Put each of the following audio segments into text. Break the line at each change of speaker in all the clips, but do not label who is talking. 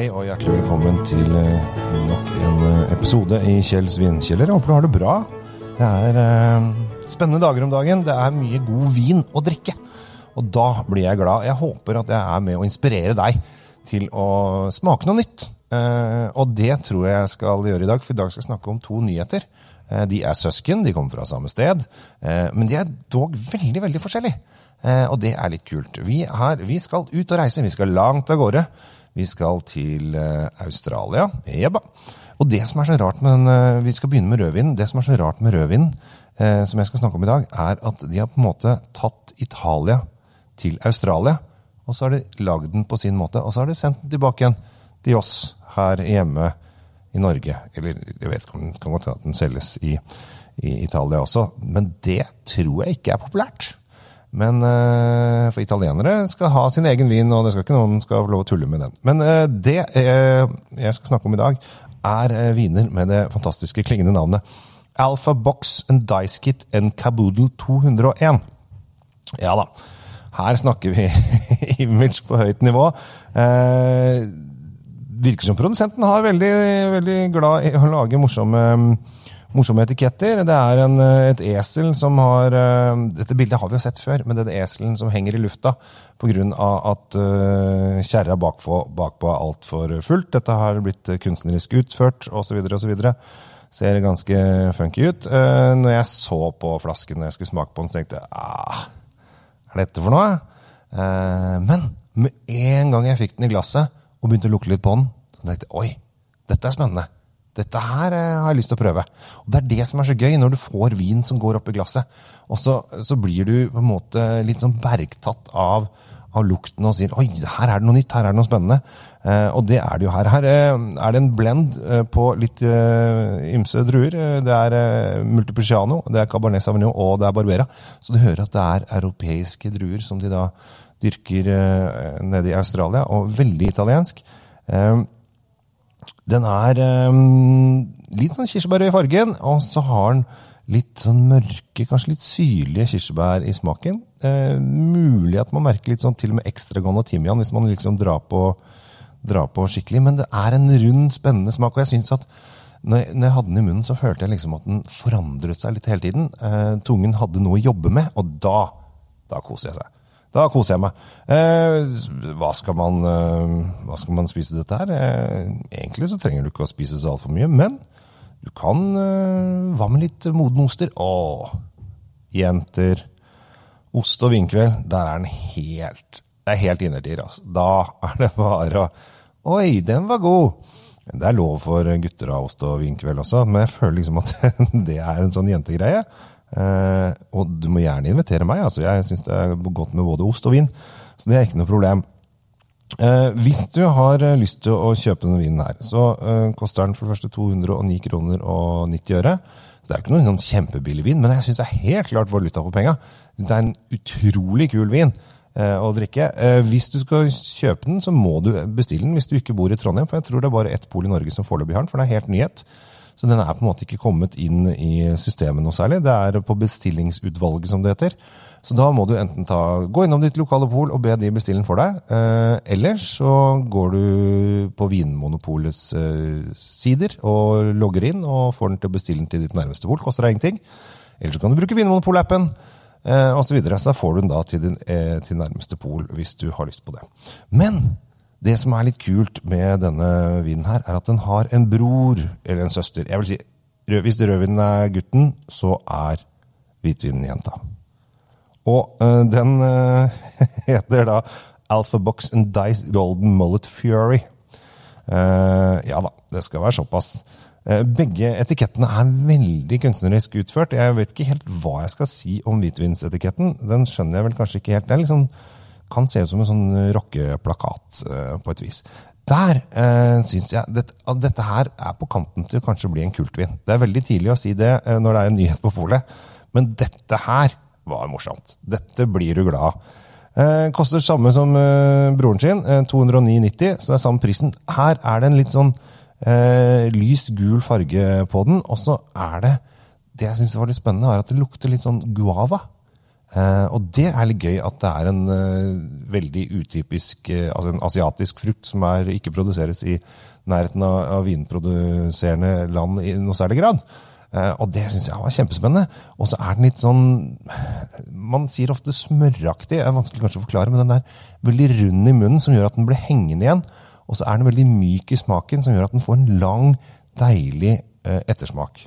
Hei og hjertelig velkommen til eh, nok en eh, episode i Kjells vinkjeller. Håper du har det bra. Det er eh, spennende dager om dagen. Det er mye god vin å drikke. Og da blir jeg glad. Jeg håper at jeg er med å inspirere deg til å smake noe nytt. Eh, og det tror jeg jeg skal gjøre i dag, for i dag skal jeg snakke om to nyheter. Eh, de er søsken, de kommer fra samme sted, eh, men de er dog veldig, veldig forskjellige. Og det er litt kult. Vi, har, vi skal ut og reise. Vi skal langt av gårde. Vi skal til eh, Australia. Jebba. Og det som er så rart med den, eh, Vi skal begynne med rødvin. Det som er så rart med rødvin, eh, som jeg skal snakke om i dag, er at de har på en måte tatt Italia til Australia. Og så har de lagd den på sin måte, og så har de sendt den tilbake igjen til oss her hjemme i Norge. Eller jeg vet ikke om den kan godt at den selges i, i Italia også, men det tror jeg ikke er populært. Men uh, For italienere skal ha sin egen vin, og det skal ikke noen skal få lov å tulle med den. Men uh, det uh, jeg skal snakke om i dag, er viner med det fantastiske klingende navnet Alpha Box and Dice Kit and Caboodle 201. Ja da. Her snakker vi image på høyt nivå. Virker som produsenten har veldig, veldig glad i å lage morsomme morsomme etiketter. Det er en, et esel som har Dette bildet har vi jo sett før, men det er det eselen som henger i lufta pga. at uh, kjerra bakpå, bakpå er altfor fullt. Dette har blitt kunstnerisk utført osv. osv. Ser ganske funky ut. Uh, når jeg så på flasken jeg skulle smake på den, så tenkte jeg ah, er dette for noe? Uh, men med en gang jeg fikk den i glasset og begynte å lukte litt på den, så tenkte jeg oi, dette er spennende. Dette her eh, har jeg lyst til å prøve. Og Det er det som er så gøy, når du får vin som går opp i glasset. Og så, så blir du på en måte litt sånn bergtatt av, av lukten og sier oi, her er det noe nytt, her er det noe spennende. Eh, og det er det jo her. Her eh, er det en blend eh, på litt eh, ymse druer. Det er eh, Multipulciano, det er Cabernet Sauvignon og det er Barbera. Så du hører at det er europeiske druer som de da dyrker nede i Australia, og veldig italiensk. Eh, den er um, litt sånn kirsebær i fargen, og så har den litt sånn mørke, kanskje litt syrlige kirsebær i smaken. Eh, mulig at man merker litt sånn til og med ekstragon og timian hvis man liksom drar på, drar på skikkelig, men det er en rund, spennende smak. Og jeg synes at når jeg, når jeg hadde den i munnen, så følte jeg liksom at den forandret seg litt hele tiden. Eh, tungen hadde noe å jobbe med, og da, da koser jeg seg. Da koser jeg meg. Eh, hva, skal man, eh, hva skal man spise dette her? Eh, egentlig så trenger du ikke å spise så altfor mye, men du kan eh, Hva med litt moden oster? Å, jenter. Ost og vinkveld, der er den helt Det er helt innertier, altså. Da er det bare å Oi, den var god! Det er lov for gutter å ha ost og vinkveld også, men jeg føler liksom at det er en sånn jentegreie. Eh, og du må gjerne invitere meg. altså Jeg syns det er godt med både ost og vin. Så det er ikke noe problem. Eh, hvis du har eh, lyst til å kjøpe denne vinen her, så eh, koster den for det første 209 kroner og 90 øre. Så det er ikke noen sånn kjempebillig vin, men jeg syns det er helt klart valuta for penga. Det er en utrolig kul vin å drikke. Hvis du skal kjøpe den, så må du bestille den hvis du ikke bor i Trondheim. For jeg tror det er bare ett pol i Norge som foreløpig har den, for det er helt nyhet. Så den er på en måte ikke kommet inn i systemet noe særlig. Det er på bestillingsutvalget, som det heter. Så da må du enten ta, gå innom ditt lokale pol og be de bestille den for deg. Eh, eller så går du på Vinmonopolets eh, sider og logger inn og får den til å bestille den til ditt nærmeste pol. Koster deg ingenting. Eller så kan du bruke Vinmonopol-appen eh, og Så, videre. så får du den da til, din, eh, til nærmeste pol hvis du har lyst på det. Men det som er litt kult med denne vinen her, er at den har en bror, eller en søster. Jeg vil si, Hvis rødvinen er gutten, så er hvitvinen jenta. Og øh, den øh, heter da Alpha Box and Dice Golden Mullet Fury. Uh, ja da, det skal være såpass. Uh, begge etikettene er veldig kunstnerisk utført. Jeg vet ikke helt hva jeg skal si om hvitvinsetiketten. Den skjønner jeg vel kanskje ikke helt. Det er liksom, kan se ut som en sånn rockeplakat eh, på et vis. Der eh, syns jeg at dette her er på kanten til å kanskje bli en kultvin. Det er veldig tidlig å si det eh, når det er en nyhet på polet, men dette her var morsomt. Dette blir du glad av. Eh, koster samme som eh, broren sin, eh, 209,90, så det er samme prisen. Her er det en litt sånn eh, lys gul farge på den, og så er det Det jeg syns var litt spennende, er at det lukter litt sånn guava. Eh, og det er litt gøy at det er en uh, veldig utypisk uh, altså en asiatisk frukt som er, ikke produseres i nærheten av, av vinproduserende land i noe særlig grad. Og det syns jeg var kjempespennende. Og så er den litt sånn Man sier ofte smøraktig, er vanskelig kanskje å forklare, men den er veldig rund i munnen som gjør at den blir hengende igjen. Og så er den veldig myk i smaken, som gjør at den får en lang, deilig ettersmak.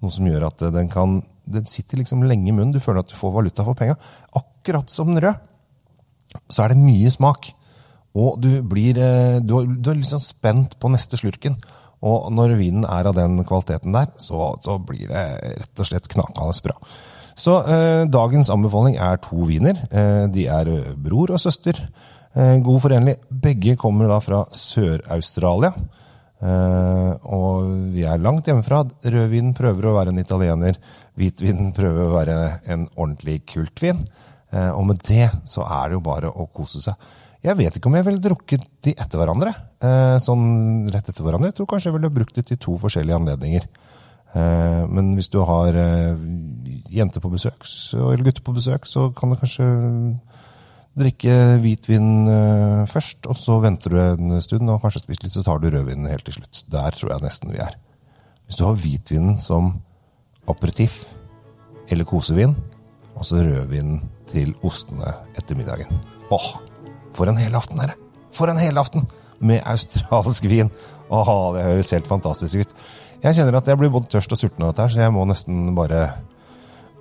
Noe som gjør at den kan Den sitter liksom lenge i munnen. Du føler at du får valuta for penga. Akkurat som den røde, så er det mye smak. Og du blir eh, Du er, du er liksom spent på neste slurken. Og når vinen er av den kvaliteten der, så, så blir det rett og slett knakende bra. Så eh, dagens anbefaling er to viner. Eh, de er eh, bror og søster. Eh, god forenlig. Begge kommer da fra Sør-Australia. Eh, og vi er langt hjemmefra. Rødvin prøver å være en italiener. Hvitvin prøver å være en ordentlig kultvin. Uh, og med det så er det jo bare å kose seg. Jeg vet ikke om jeg ville drukket de etter hverandre. Uh, sånn rett etter hverandre. Jeg tror kanskje jeg ville brukt det til to forskjellige anledninger. Men hvis du har jenter på besøk, så, eller gutter på besøk, så kan det kanskje drikke hvitvin eh, først, og så venter du en stund og kanskje spiser litt, så tar du rødvinen helt til slutt. Der tror jeg nesten vi er. Hvis du har hvitvinen som aperitiff eller kosevin, og så rødvin til ostene etter middagen. Åh, for en helaften, dere! For en helaften! Med australsk vin. Åh, det høres helt fantastisk ut. Jeg kjenner at jeg blir både tørst og sulten av dette her, så jeg må nesten bare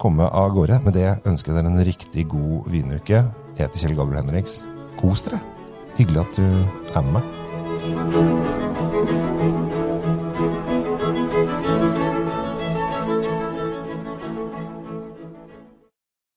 komme av gårde. Med det ønsker jeg dere en riktig god vinuke. Jeg heter Kjell Gabriel Henriks. Kos dere! Hyggelig at du er med meg.